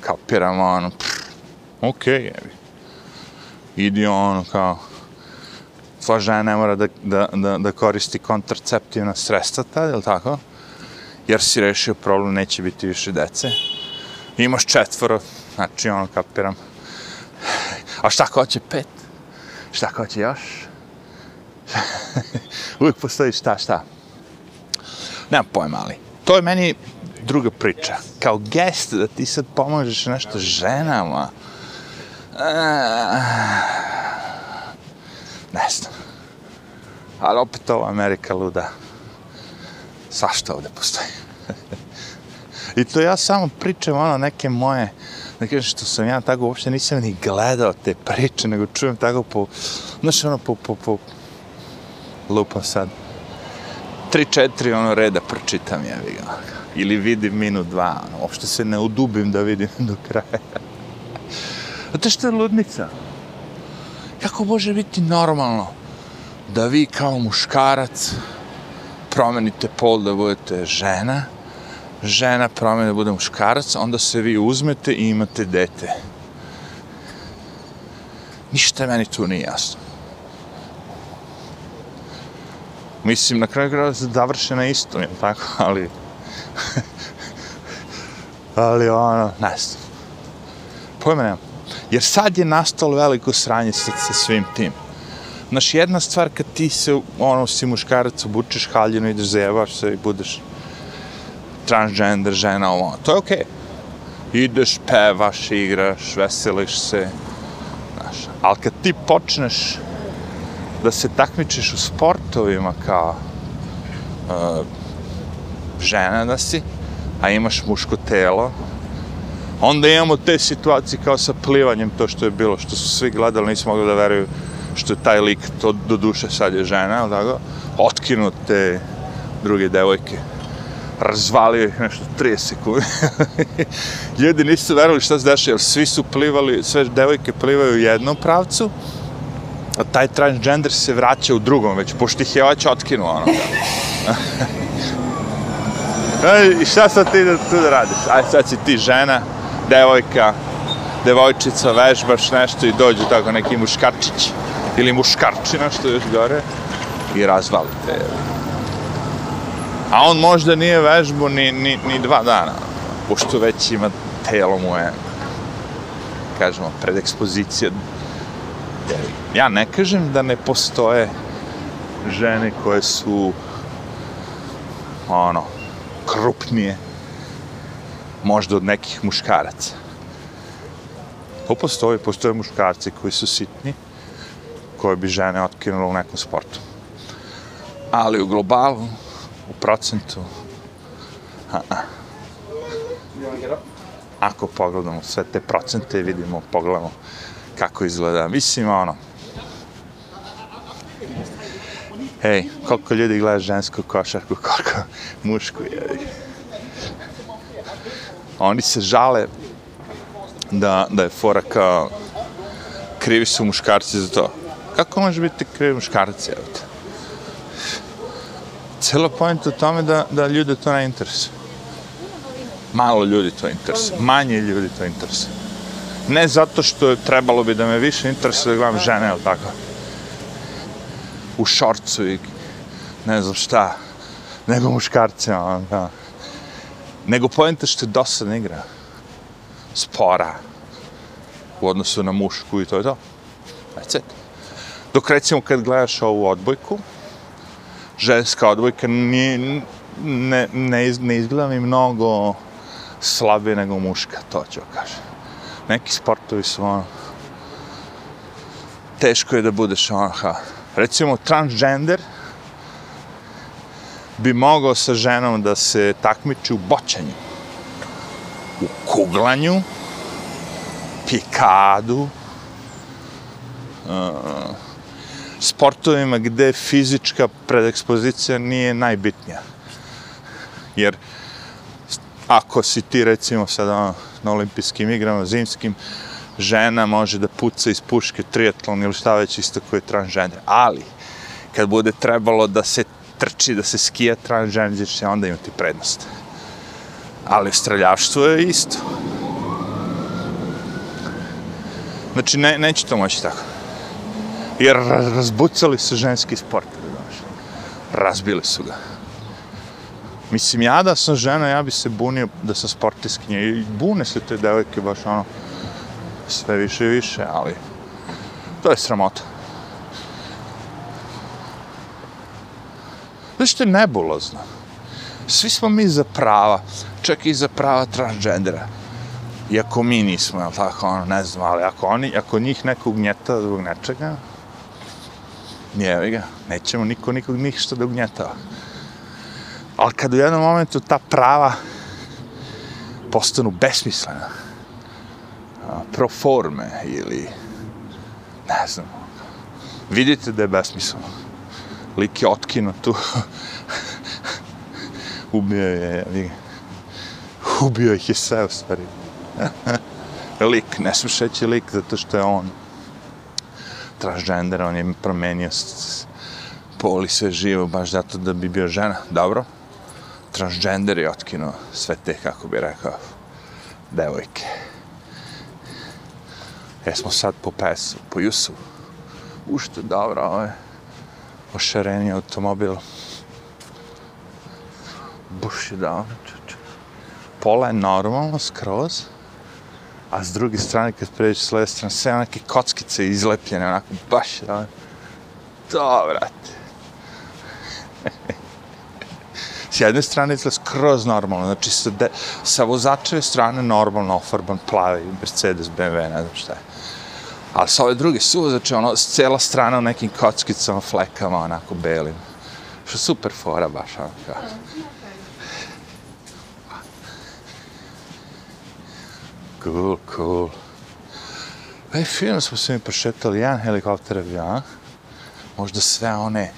kapiramo ono, pff, ok, jevi. Idi ono kao, tvoja žena ne mora da, da, da, da koristi kontraceptivna sredstva tad, je tako? Jer si rešio problem, neće biti više dece. Imaš četvoro, znači ono kapiram. A šta ko hoće pet? Šta ko hoće još? Uvijek postoji šta, šta. Nemam pojma, ali to je meni druga priča. Kao gest da ti sad pomožeš nešto ženama. Eh, ne znam. Ali opet ova Amerika luda. Svašta ovde postoji. I to ja samo pričam ono neke moje, da kažem što sam ja tako uopšte nisam ni gledao te priče, nego čujem tako po, znaš ono po, po, po, lupam sad, tri, četiri ono reda pročitam ja ga. Ili vidim minut, dva, ono, uopšte se ne udubim da vidim do kraja. A to što je ludnica? Kako može biti normalno da vi kao muškarac promenite pol da budete žena, žena promeni da bude muškarac, onda se vi uzmete i imate dete. Ništa meni tu nije jasno. Mislim, na kraju kraja se završe na istom, jel tako? Ali... ali ono, ne znam. Pojma nemam. Jer sad je nastalo veliko sranje sa, sa svim tim. Znaš, jedna stvar kad ti se, ono, si muškarac, obučeš haljinu, ideš zajebaš se i budeš transgender žena, ovo, to je okej. Okay. Ideš, pevaš, igraš, veseliš se, znaš. Ali kad ti počneš da se takmičiš u sportovima kao uh, žena da si, a imaš muško telo, onda imamo te situacije kao sa plivanjem, to što je bilo, što su svi gledali, nisu mogli da veruju što je taj lik, to do duše sad je žena, ali tako, otkinut te druge devojke, razvalio ih nešto 30 sekundi. Ljudi nisu verovali šta se dešava, jer svi su plivali, sve devojke plivaju u jednom pravcu, a taj transgender se vraća u drugom, već pošto ih je već otkinuo, ono. I šta sad ti da tu da radiš? Aj, sad si ti žena, devojka, devojčica, vežbaš nešto i dođu tako neki muškarčići ili muškarčina što je još gore i razvalite. A on možda nije vežbu ni, ni, ni dva dana, pošto već ima telo mu je, kažemo, predekspozicija. Ja ne kažem da ne postoje žene koje su ono, krupnije možda od nekih muškaraca. To postoji, postoje muškarci koji su sitni, koje bi žene otkinule u nekom sportu. Ali u globalu, u procentu, a, a. ako pogledamo sve te procente, vidimo, pogledamo kako izgleda. Mislim, ono, Ej, koliko ljudi gleda žensku košarku, koliko mušku je. Oni se žale da, da je fora kao krivi su muškarci za to. Kako može biti krivi muškarac, evo te? Celo point u tome da, da ljude to ne interesuje. Malo ljudi to interesuje, manje ljudi to interesuje. Ne zato što je trebalo bi da me više interesuje da gledam žene, ali tako? U šorcu i ne znam šta, nego muškarce, ono, da. Nego pojenta što je dosadna igra. Spora. U odnosu na mušku i to je to. That's it. Dok recimo kad gledaš ovu odbojku, ženska odbojka nije, ne, ne, ne izgleda mi mnogo slabije nego muška, to ću kažem. Neki sportovi su ono, teško je da budeš ono, ha. recimo transgender, bi mogao sa ženom da se takmiči u boćanju, u kuglanju, pikadu, uh, sportovima gde fizička predekspozicija nije najbitnija. Jer ako si ti recimo sada ono, na olimpijskim igrama, zimskim, žena može da puca iz puške triatlon ili šta već isto koji je transgender. Ali, kad bude trebalo da se trči, da se skija transgender, će onda imati prednost. Ali streljavštvo je isto. Znači, ne, neće to moći tako. Jer razbucali su ženski sport, znaš. Razbili su ga. Mislim, ja da sam žena, ja bi se bunio da sam sportiskinja. I bune se te devojke baš ono, sve više i više, ali to je sramota. Znaš što je nebulozno? Svi smo mi za prava, čak i za prava transgendera. Iako mi nismo, jel tako, ono, ne znam, ali ako, oni, ako njih neko ugnjeta zbog nečega, nije ga, nećemo niko nikog ništa da ugnjetava. Ali kad u jednom momentu ta prava postanu besmislena, pro forme ili, ne znam, vidite da je besmisleno lik je otkino tu. ubio je, ubio ih je sve u stvari. lik, ne slušajući lik, zato što je on transgender, on je promenio pol i sve živo, baš zato da bi bio žena. Dobro, transgender je otkinuo sve te, kako bi rekao, devojke. Jesmo sad po pesu, po Jusu. Ušte, dobro, ovo je ošareni automobil. Buš je. Pola je normalno, skroz. A s druge strane, kad pređeš s leve strane, sve onake kockice izlepljene, onako, baš da, dao. To, vrate. S jedne strane izgleda skroz normalno, znači sa, de, sa vozačeve strane normalno ofarban plavi Mercedes, BMW, ne znam šta je. Ali sa ove druge su, znači ono, s cijela strana u nekim kockicama, flekama, onako belim. Što super fora baš, ono kao. Cool, cool. Ej, fino smo se mi prošetali, jedan helikopter avion, možda sve one,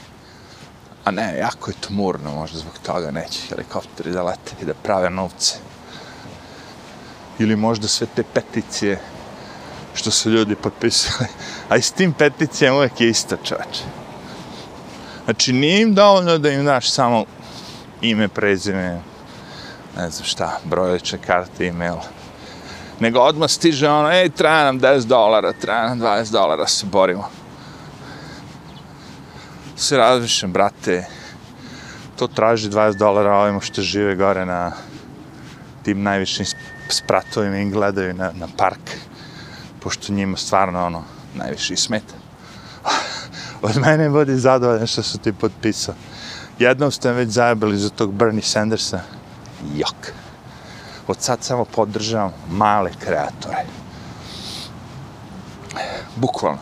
a ne, jako je tmurno, možda zbog toga neće helikopteri da lete i da prave novce. Ili možda sve te peticije što su ljudi potpisali. A i s tim peticijama uvijek je isto čoveče. Znači, nije im dovoljno da im daš samo ime, prezime, ne znam šta, brojlične karte, e-mail. Nego odmah stiže ono, ej, treba nam 10 dolara, treba nam 20 dolara, se borimo. Se razmišljam, brate, to traži 20 dolara ovima što žive gore na tim najvišim spratovima i gledaju na, na park pošto njima stvarno ono, najviše smeta. Od mene budi zadovoljan što su ti potpisao. Jednom ste već zajebali za tog Bernie Sandersa. Jok. Od sad samo podržavam male kreatore. Bukvalno.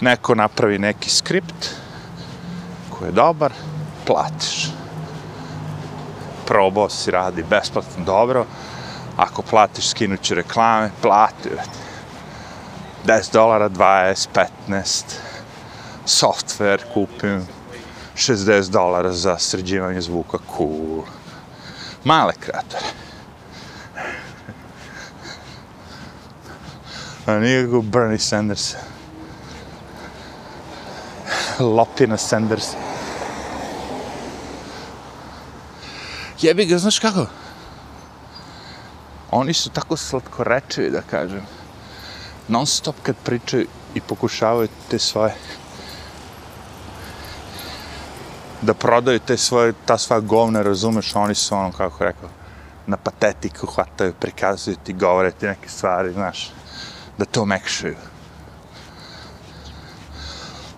Neko napravi neki skript koji je dobar, platiš. Probao si radi besplatno dobro, ako platiš skinuću reklame, plati, 10 dolara, 20, 15. Software kupim 60 dolara za sređivanje zvuka, cool. Male kreatore. A nikako Bernie Sanders. Lopina Sanders. Jebi ga, znaš kako? Oni su tako slatkorečivi, da kažem non stop kad pričaju i pokušavaju te svoje da prodaju te svoje, ta svoja govna, razumeš, oni su ono, kako rekao, na patetiku hvataju, prikazuju ti, govore ti neke stvari, znaš, da to mekšaju.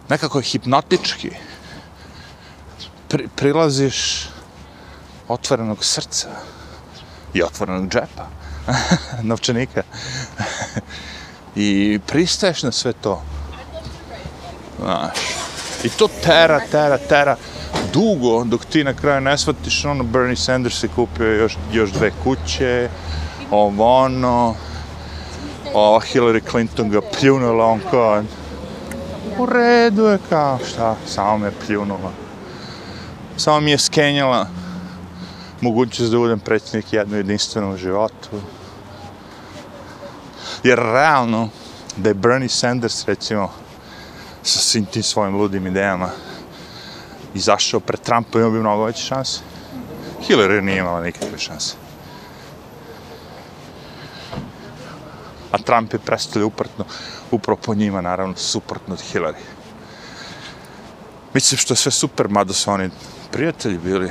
Nekako hipnotički. Pri, prilaziš otvorenog srca i otvorenog džepa, novčanika i pristaješ na sve to. Znaš. I to tera, tera, tera dugo dok ti na kraju ne shvatiš ono Bernie Sanders je kupio još, još dve kuće, ovo ono, ova Hillary Clinton ga pljunula, on kao, u redu je kao, šta, samo me pljunula. Samo mi je skenjala mogućnost da budem predsjednik jednu jedinstvenom životu. Jer realno, da je Bernie Sanders, recimo, sa svim tim svojim ludim idejama, izašao pred Trumpa, imao bi mnogo veće šanse. Hillary nije imala nikakve šanse. A Trump je predstavlja uprtno, upravo po njima, naravno, suprotno od Hillary. Mislim što je sve super, mada su oni prijatelji bili.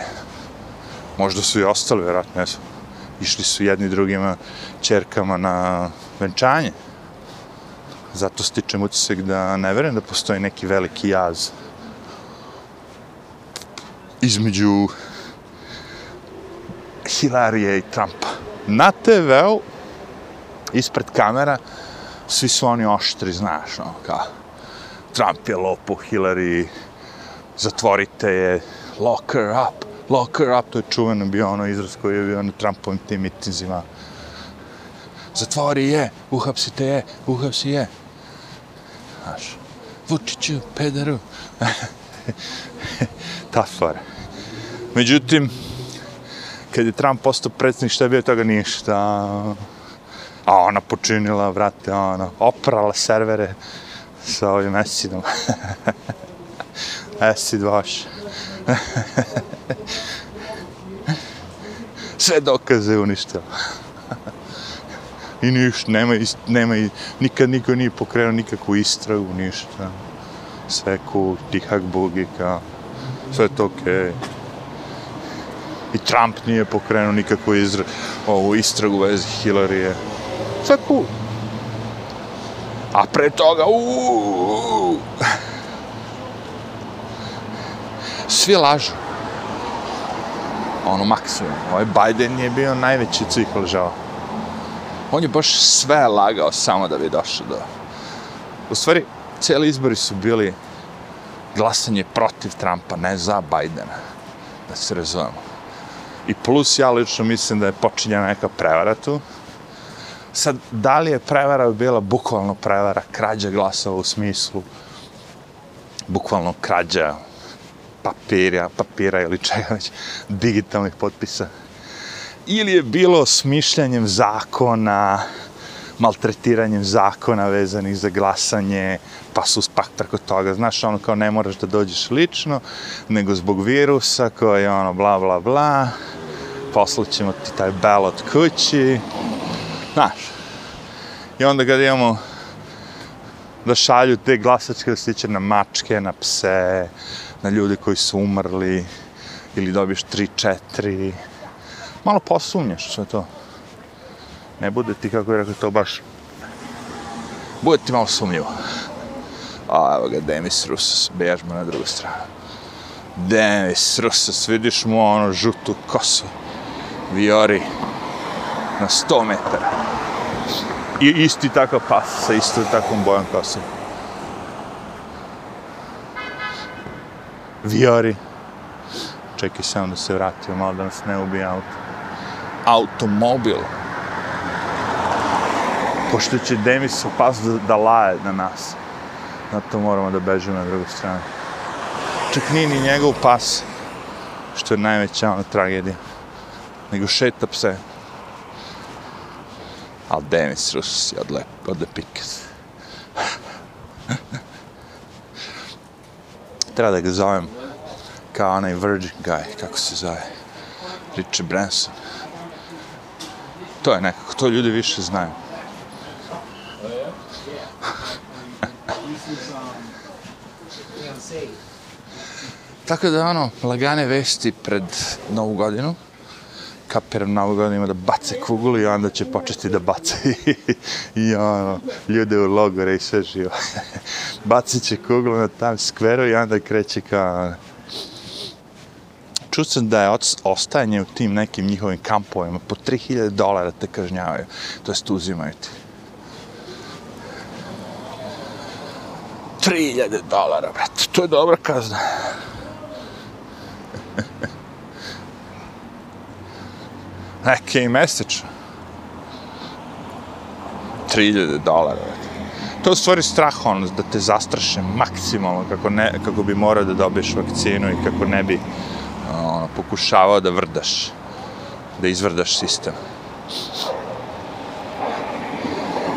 Možda su i ostali, vjerojatno, jesu. Išli su jedni drugima, čerkama na venčanje. Zato stičem utisak da ne verujem da postoji neki veliki jaz između Hilarije i Trumpa. Na TV-u, ispred kamera, svi su oni oštri, znaš, no, kao Trump je lopo, Hillary, zatvorite je, lock her up, lock her up, to je čuveno bio ono izraz koji je bio na Trumpovim tim mitinzima zatvori je, uhapsite je, uhapsi je. Znaš, Vučiću, pederu. Ta stvar. Međutim, kad je Trump postao predsjednik, šta je bio toga ništa. A ona počinila, vrate, ona, oprala servere sa ovim acidom. Acid vaš. Sve dokaze uništila i ništa, nema, nema, nikad niko nije pokrenuo nikakvu istragu, ništa. sve ku, cool, tihak bugi, kao, sve je to okej. Okay. I Trump nije pokrenuo nikakvu izra, ovu istragu vezi Hillarije. Sve cool. A pre toga, uuuu, svi lažu. Ono, maksimum. Ovaj Biden je bio najveći cikl žao. On je baš sve lagao samo da bi došao do... U stvari, cijeli izbori su bili glasanje protiv Trumpa, ne za Bidena. Da se razumemo. I plus, ja lično mislim da je počinjena neka prevara tu. Sad, da li je prevara bila bukvalno prevara, krađa glasova u smislu bukvalno krađa papira, papira ili čega već, digitalnih potpisa. Ili je bilo smišljanjem zakona, maltretiranjem zakona vezanih za glasanje, pa su spak preko toga. Znaš, ono kao ne moraš da dođeš lično, nego zbog virusa koji je ono bla bla bla, poslaćemo ti taj ballot kući. Znaš, i onda kad imamo da šalju te glasačke listiće na mačke, na pse, na ljudi koji su umrli, ili dobiješ 3-4. Malo posumnjaš sve to. Ne bude ti, kako je rekao, to baš... Bude ti malo sumnjivo. A, evo ga, Demis Rusus, bežmo na drugu stranu. Demis Rusus, vidiš mu ono žutu kosu. Viori na 100 metara. I isti takav pas sa isto takvom bojom kosom. Viori. Čekaj samo da se vratio, malo da nas ne ubije auto. Automobil. Pošto će Demis pas da, da laje na nas. Zato moramo da bežimo na drugu stranu. Čak nije ni njegov pas, što je najveća ona tragedija. Nego šeta pse. Al Denis Rus je odlep, odlepik. Treba da ga zovem kao onaj Virgin guy, kako se zove. Richard Branson. To je nekako, to ljudi više znaju. Tako da ono, lagane vesti pred novu godinu kaperom na ima da bace kuglu i onda će početi da bace i, i ono, ljude u logore i sve živo. Bacit će kuglu na tam skveru i onda kreće kao... Ono. Čuo sam da je ostajanje u tim nekim njihovim kampovima po 3000 dolara te kažnjavaju, to jest uzimaju ti. 3000 dolara, brate, to je dobra kazna. neke i mesečno. 3000 dolara. To je u stvari strah ono, da te zastraše maksimalno kako, ne, kako bi morao da dobiješ vakcinu i kako ne bi ono, pokušavao da vrdaš, da izvrdaš sistem.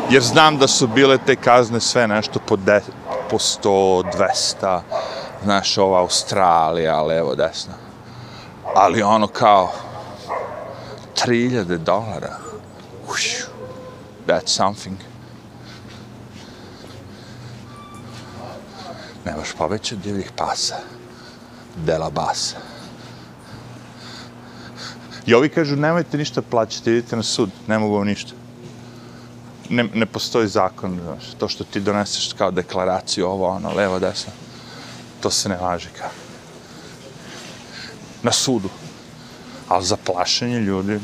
Jer znam da su bile te kazne sve nešto po, de, po 100, 200, znaš, ova Australija, levo, desno. Ali ono kao, 3000 dolara. Uš, that's something. Nemaš poveće divljih pasa. Dela basa. I ovi kažu, nemojte ništa plaćati, idite na sud, ne mogu vam ništa. Ne, ne postoji zakon, znaš, to što ti doneseš kao deklaraciju, ovo, ono, levo, desno, to se ne važi kao. Na sudu ali za plašenje ljudi,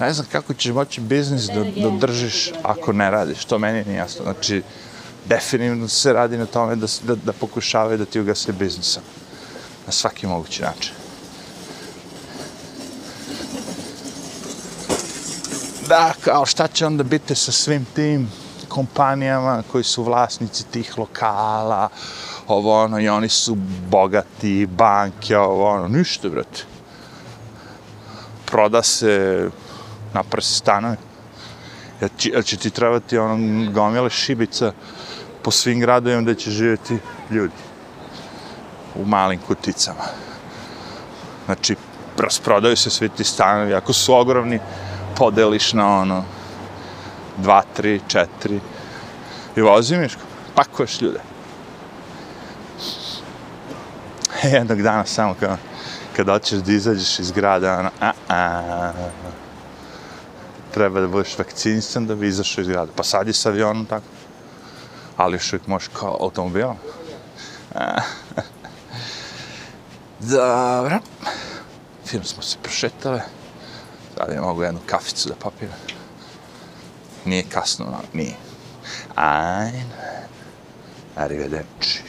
ne znam kako ćeš moći biznis da, da držiš ako ne radiš, to meni nije jasno. Znači, definitivno se radi na tome da, da, da pokušavaju da ti ugase biznisa. Na svaki mogući način. Da, kao šta će onda biti sa svim tim kompanijama koji su vlasnici tih lokala, Pa ovo ono, i oni su bogati, banke, ovo ono, ništa, brate. Proda se na prsi stanove. Jel će, jel će ti trebati ono gomile šibica po svim gradovima gde će živjeti ljudi u malim kuticama. Znači, rasprodaju se svi ti stanovi, ako su ogromni, podeliš na ono, dva, tri, četiri, I vozi Miško, pakuješ ljude. Jednog dana samo kao, kad hoćeš da izađeš iz grada, ono, a, a, treba da budeš vakcinisan da bi izašao iz grada. Pa sad je s avionom tako. Ali još uvijek možeš kao automobilom. Dobro. Film smo se prošetali. Sad je mogu jednu kaficu da popijem. Nije kasno, no, nije. Ajn. Arrivederci.